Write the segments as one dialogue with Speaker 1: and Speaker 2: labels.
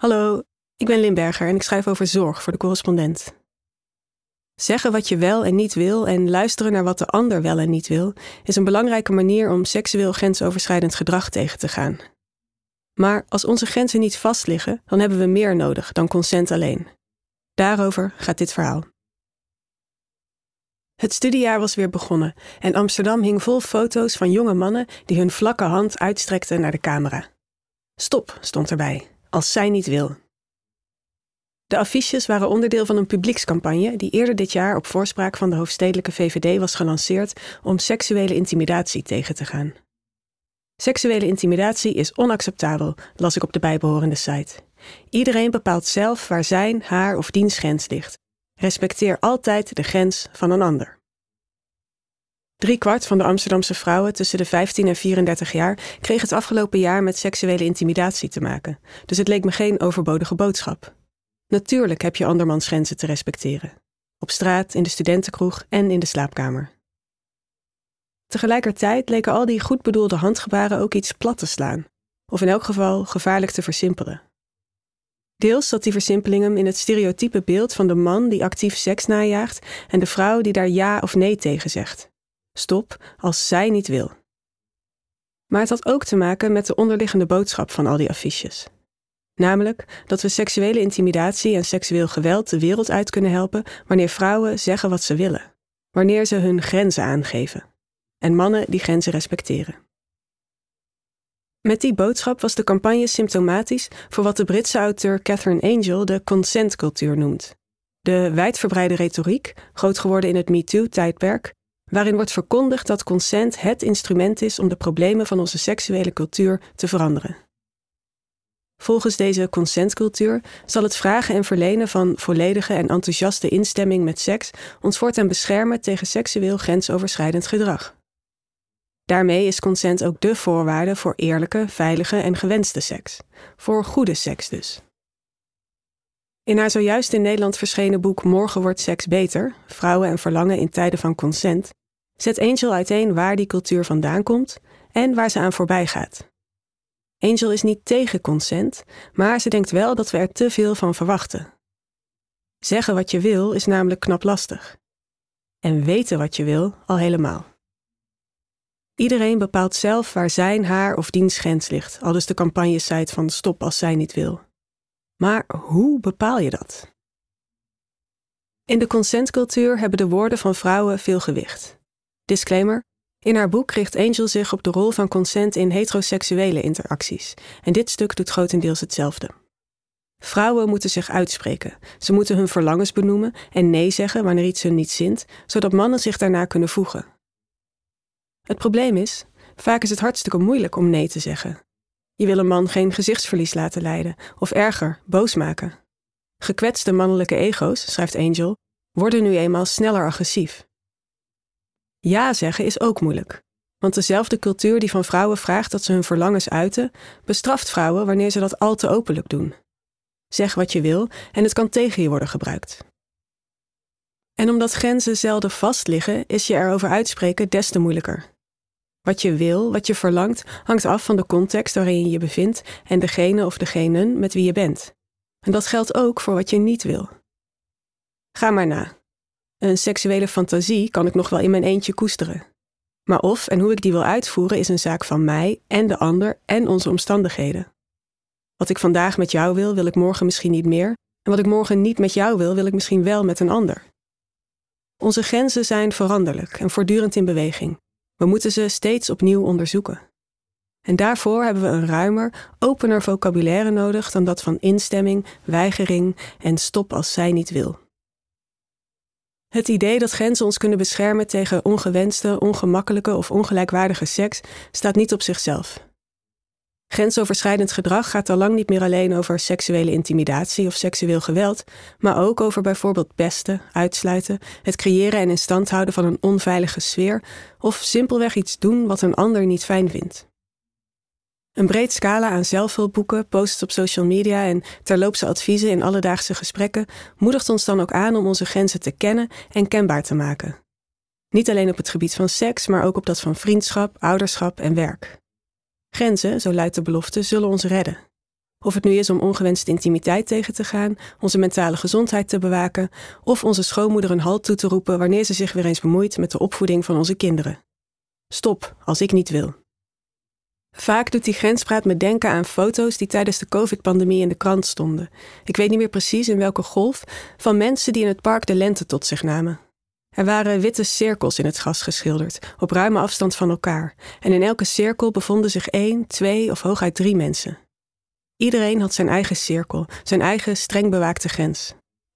Speaker 1: Hallo, ik ben Limberger en ik schrijf over zorg voor de correspondent. Zeggen wat je wel en niet wil en luisteren naar wat de ander wel en niet wil, is een belangrijke manier om seksueel grensoverschrijdend gedrag tegen te gaan. Maar als onze grenzen niet vast liggen, dan hebben we meer nodig dan consent alleen. Daarover gaat dit verhaal. Het studiejaar was weer begonnen en Amsterdam hing vol foto's van jonge mannen die hun vlakke hand uitstrekten naar de camera. Stop, stond erbij als zij niet wil. De affiches waren onderdeel van een publiekscampagne die eerder dit jaar op voorspraak van de hoofdstedelijke VVD was gelanceerd om seksuele intimidatie tegen te gaan. Seksuele intimidatie is onacceptabel, las ik op de bijbehorende site. Iedereen bepaalt zelf waar zijn, haar of diens grens ligt. Respecteer altijd de grens van een ander. Drie kwart van de Amsterdamse vrouwen tussen de 15 en 34 jaar kreeg het afgelopen jaar met seksuele intimidatie te maken. Dus het leek me geen overbodige boodschap. Natuurlijk heb je andermans grenzen te respecteren. Op straat, in de studentenkroeg en in de slaapkamer. Tegelijkertijd leken al die goed bedoelde handgebaren ook iets plat te slaan, of in elk geval gevaarlijk te versimpelen. Deels zat die versimpeling hem in het stereotype beeld van de man die actief seks najaagt en de vrouw die daar ja of nee tegen zegt. Stop als zij niet wil. Maar het had ook te maken met de onderliggende boodschap van al die affiches. Namelijk dat we seksuele intimidatie en seksueel geweld de wereld uit kunnen helpen wanneer vrouwen zeggen wat ze willen, wanneer ze hun grenzen aangeven en mannen die grenzen respecteren. Met die boodschap was de campagne symptomatisch voor wat de Britse auteur Catherine Angel de consentcultuur noemt. De wijdverbreide retoriek, groot geworden in het MeToo-tijdperk, waarin wordt verkondigd dat consent het instrument is om de problemen van onze seksuele cultuur te veranderen. Volgens deze consentcultuur zal het vragen en verlenen van volledige en enthousiaste instemming met seks ons voortaan beschermen tegen seksueel grensoverschrijdend gedrag. Daarmee is consent ook de voorwaarde voor eerlijke, veilige en gewenste seks. Voor goede seks dus. In haar zojuist in Nederland verschenen boek Morgen wordt seks beter: Vrouwen en verlangen in tijden van consent zet Angel uiteen waar die cultuur vandaan komt en waar ze aan voorbij gaat. Angel is niet tegen consent, maar ze denkt wel dat we er te veel van verwachten. Zeggen wat je wil is namelijk knap lastig. En weten wat je wil al helemaal. Iedereen bepaalt zelf waar zijn, haar of diens grens ligt, al dus de campagnesite van stop als zij niet wil. Maar hoe bepaal je dat? In de consentcultuur hebben de woorden van vrouwen veel gewicht. Disclaimer. In haar boek richt Angel zich op de rol van consent in heteroseksuele interacties. En dit stuk doet grotendeels hetzelfde. Vrouwen moeten zich uitspreken. Ze moeten hun verlangens benoemen en nee zeggen wanneer iets hun niet zint, zodat mannen zich daarna kunnen voegen. Het probleem is, vaak is het hartstikke moeilijk om nee te zeggen. Je wil een man geen gezichtsverlies laten lijden, of erger, boos maken. Gekwetste mannelijke ego's, schrijft Angel, worden nu eenmaal sneller agressief. Ja zeggen is ook moeilijk. Want dezelfde cultuur die van vrouwen vraagt dat ze hun verlangens uiten, bestraft vrouwen wanneer ze dat al te openlijk doen. Zeg wat je wil en het kan tegen je worden gebruikt. En omdat grenzen zelden vast liggen, is je erover uitspreken des te moeilijker. Wat je wil, wat je verlangt, hangt af van de context waarin je je bevindt en degene of degenen met wie je bent. En dat geldt ook voor wat je niet wil. Ga maar na. Een seksuele fantasie kan ik nog wel in mijn eentje koesteren. Maar of en hoe ik die wil uitvoeren is een zaak van mij en de ander en onze omstandigheden. Wat ik vandaag met jou wil, wil ik morgen misschien niet meer. En wat ik morgen niet met jou wil, wil ik misschien wel met een ander. Onze grenzen zijn veranderlijk en voortdurend in beweging. We moeten ze steeds opnieuw onderzoeken. En daarvoor hebben we een ruimer, opener vocabulaire nodig dan dat van instemming, weigering en stop als zij niet wil. Het idee dat grenzen ons kunnen beschermen tegen ongewenste, ongemakkelijke of ongelijkwaardige seks staat niet op zichzelf. Grensoverschrijdend gedrag gaat al lang niet meer alleen over seksuele intimidatie of seksueel geweld, maar ook over bijvoorbeeld pesten, uitsluiten, het creëren en in stand houden van een onveilige sfeer of simpelweg iets doen wat een ander niet fijn vindt. Een breed scala aan zelfhulpboeken, posts op social media en terloopse adviezen in alledaagse gesprekken moedigt ons dan ook aan om onze grenzen te kennen en kenbaar te maken. Niet alleen op het gebied van seks, maar ook op dat van vriendschap, ouderschap en werk. Grenzen, zo luidt de belofte, zullen ons redden. Of het nu is om ongewenste intimiteit tegen te gaan, onze mentale gezondheid te bewaken, of onze schoonmoeder een halt toe te roepen wanneer ze zich weer eens bemoeit met de opvoeding van onze kinderen. Stop als ik niet wil. Vaak doet die grenspraat me denken aan foto's die tijdens de COVID-pandemie in de krant stonden. Ik weet niet meer precies in welke golf, van mensen die in het park de lente tot zich namen. Er waren witte cirkels in het gras geschilderd, op ruime afstand van elkaar, en in elke cirkel bevonden zich één, twee of hooguit drie mensen. Iedereen had zijn eigen cirkel, zijn eigen streng bewaakte grens.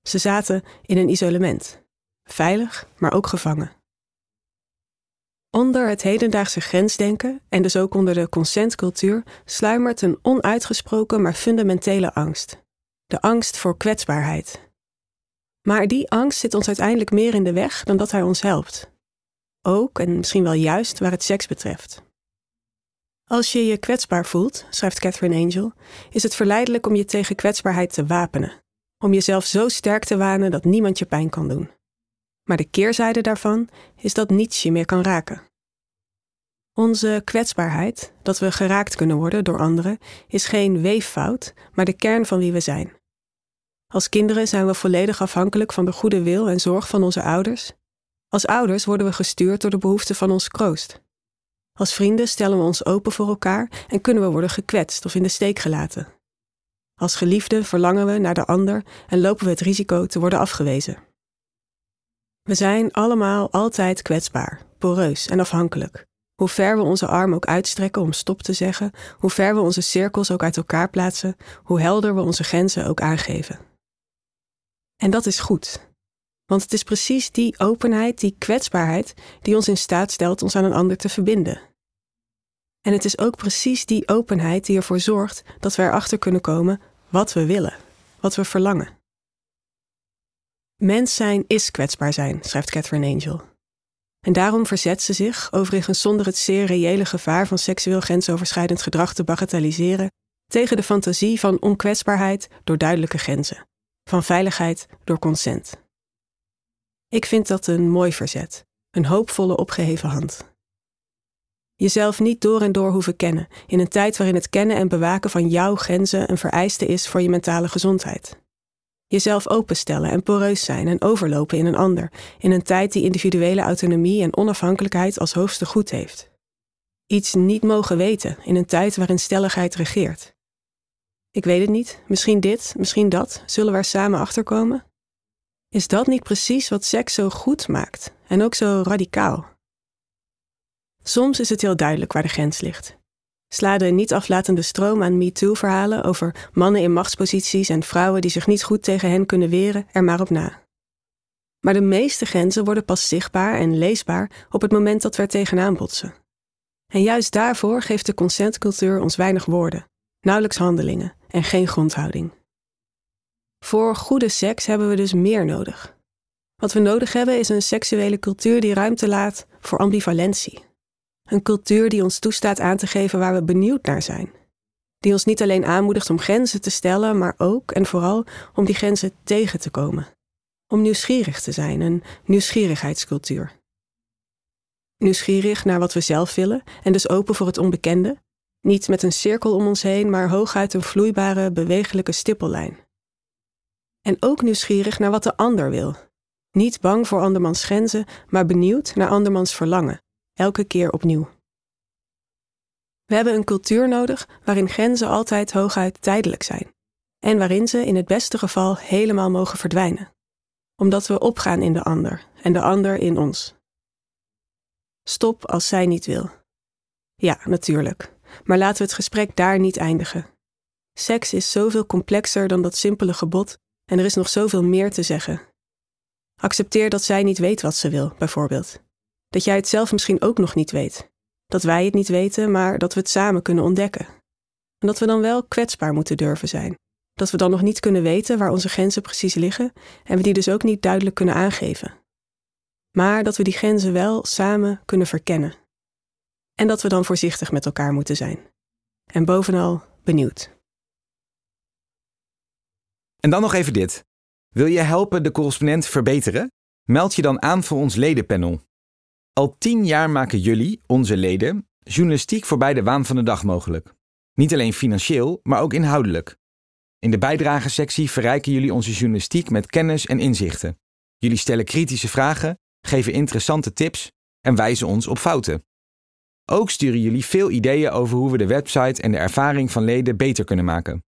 Speaker 1: Ze zaten in een isolement. Veilig, maar ook gevangen. Onder het hedendaagse grensdenken en dus ook onder de consentcultuur sluimert een onuitgesproken maar fundamentele angst. De angst voor kwetsbaarheid. Maar die angst zit ons uiteindelijk meer in de weg dan dat hij ons helpt. Ook en misschien wel juist waar het seks betreft. Als je je kwetsbaar voelt, schrijft Catherine Angel, is het verleidelijk om je tegen kwetsbaarheid te wapenen. Om jezelf zo sterk te wanen dat niemand je pijn kan doen. Maar de keerzijde daarvan is dat niets je meer kan raken. Onze kwetsbaarheid, dat we geraakt kunnen worden door anderen, is geen weeffout, maar de kern van wie we zijn. Als kinderen zijn we volledig afhankelijk van de goede wil en zorg van onze ouders. Als ouders worden we gestuurd door de behoeften van ons kroost. Als vrienden stellen we ons open voor elkaar en kunnen we worden gekwetst of in de steek gelaten. Als geliefden verlangen we naar de ander en lopen we het risico te worden afgewezen. We zijn allemaal altijd kwetsbaar, poreus en afhankelijk. Hoe ver we onze arm ook uitstrekken om stop te zeggen, hoe ver we onze cirkels ook uit elkaar plaatsen, hoe helder we onze grenzen ook aangeven. En dat is goed. Want het is precies die openheid, die kwetsbaarheid, die ons in staat stelt ons aan een ander te verbinden. En het is ook precies die openheid die ervoor zorgt dat we erachter kunnen komen wat we willen, wat we verlangen. Mens zijn is kwetsbaar zijn, schrijft Catherine Angel. En daarom verzet ze zich, overigens zonder het zeer reële gevaar van seksueel grensoverschrijdend gedrag te bagatelliseren, tegen de fantasie van onkwetsbaarheid door duidelijke grenzen, van veiligheid door consent. Ik vind dat een mooi verzet, een hoopvolle opgeheven hand. Jezelf niet door en door hoeven kennen, in een tijd waarin het kennen en bewaken van jouw grenzen een vereiste is voor je mentale gezondheid. Jezelf openstellen en poreus zijn en overlopen in een ander, in een tijd die individuele autonomie en onafhankelijkheid als hoogste goed heeft. Iets niet mogen weten in een tijd waarin stelligheid regeert. Ik weet het niet, misschien dit, misschien dat, zullen we er samen achterkomen? Is dat niet precies wat seks zo goed maakt en ook zo radicaal? Soms is het heel duidelijk waar de grens ligt. Sla de niet aflatende stroom aan MeToo-verhalen over mannen in machtsposities en vrouwen die zich niet goed tegen hen kunnen weren er maar op na. Maar de meeste grenzen worden pas zichtbaar en leesbaar op het moment dat we er tegenaan botsen. En juist daarvoor geeft de consentcultuur ons weinig woorden, nauwelijks handelingen en geen grondhouding. Voor goede seks hebben we dus meer nodig. Wat we nodig hebben is een seksuele cultuur die ruimte laat voor ambivalentie. Een cultuur die ons toestaat aan te geven waar we benieuwd naar zijn. Die ons niet alleen aanmoedigt om grenzen te stellen, maar ook en vooral om die grenzen tegen te komen. Om nieuwsgierig te zijn, een nieuwsgierigheidscultuur. Nieuwsgierig naar wat we zelf willen en dus open voor het onbekende. Niet met een cirkel om ons heen, maar hooguit een vloeibare, bewegelijke stippellijn. En ook nieuwsgierig naar wat de ander wil. Niet bang voor andermans grenzen, maar benieuwd naar andermans verlangen elke keer opnieuw. We hebben een cultuur nodig waarin grenzen altijd hooguit tijdelijk zijn en waarin ze in het beste geval helemaal mogen verdwijnen, omdat we opgaan in de ander en de ander in ons. Stop als zij niet wil. Ja, natuurlijk, maar laten we het gesprek daar niet eindigen. Seks is zoveel complexer dan dat simpele gebod en er is nog zoveel meer te zeggen. Accepteer dat zij niet weet wat ze wil, bijvoorbeeld. Dat jij het zelf misschien ook nog niet weet. Dat wij het niet weten, maar dat we het samen kunnen ontdekken. En dat we dan wel kwetsbaar moeten durven zijn. Dat we dan nog niet kunnen weten waar onze grenzen precies liggen en we die dus ook niet duidelijk kunnen aangeven. Maar dat we die grenzen wel samen kunnen verkennen. En dat we dan voorzichtig met elkaar moeten zijn. En bovenal benieuwd.
Speaker 2: En dan nog even dit. Wil je helpen de correspondent verbeteren? Meld je dan aan voor ons ledenpanel. Al tien jaar maken jullie, onze leden, journalistiek voorbij de waan van de dag mogelijk. Niet alleen financieel, maar ook inhoudelijk. In de bijdragensectie verrijken jullie onze journalistiek met kennis en inzichten. Jullie stellen kritische vragen, geven interessante tips en wijzen ons op fouten. Ook sturen jullie veel ideeën over hoe we de website en de ervaring van leden beter kunnen maken.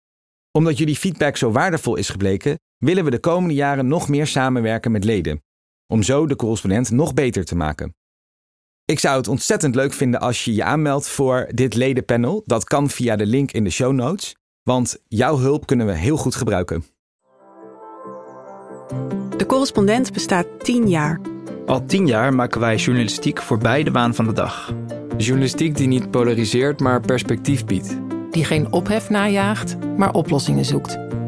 Speaker 2: Omdat jullie feedback zo waardevol is gebleken, willen we de komende jaren nog meer samenwerken met leden, om zo de correspondent nog beter te maken. Ik zou het ontzettend leuk vinden als je je aanmeldt voor dit ledenpanel. Dat kan via de link in de show notes, want jouw hulp kunnen we heel goed gebruiken.
Speaker 1: De correspondent bestaat 10 jaar.
Speaker 3: Al tien jaar maken wij journalistiek voorbij de waan van de dag.
Speaker 4: Journalistiek die niet polariseert, maar perspectief biedt.
Speaker 5: Die geen ophef najaagt, maar oplossingen zoekt.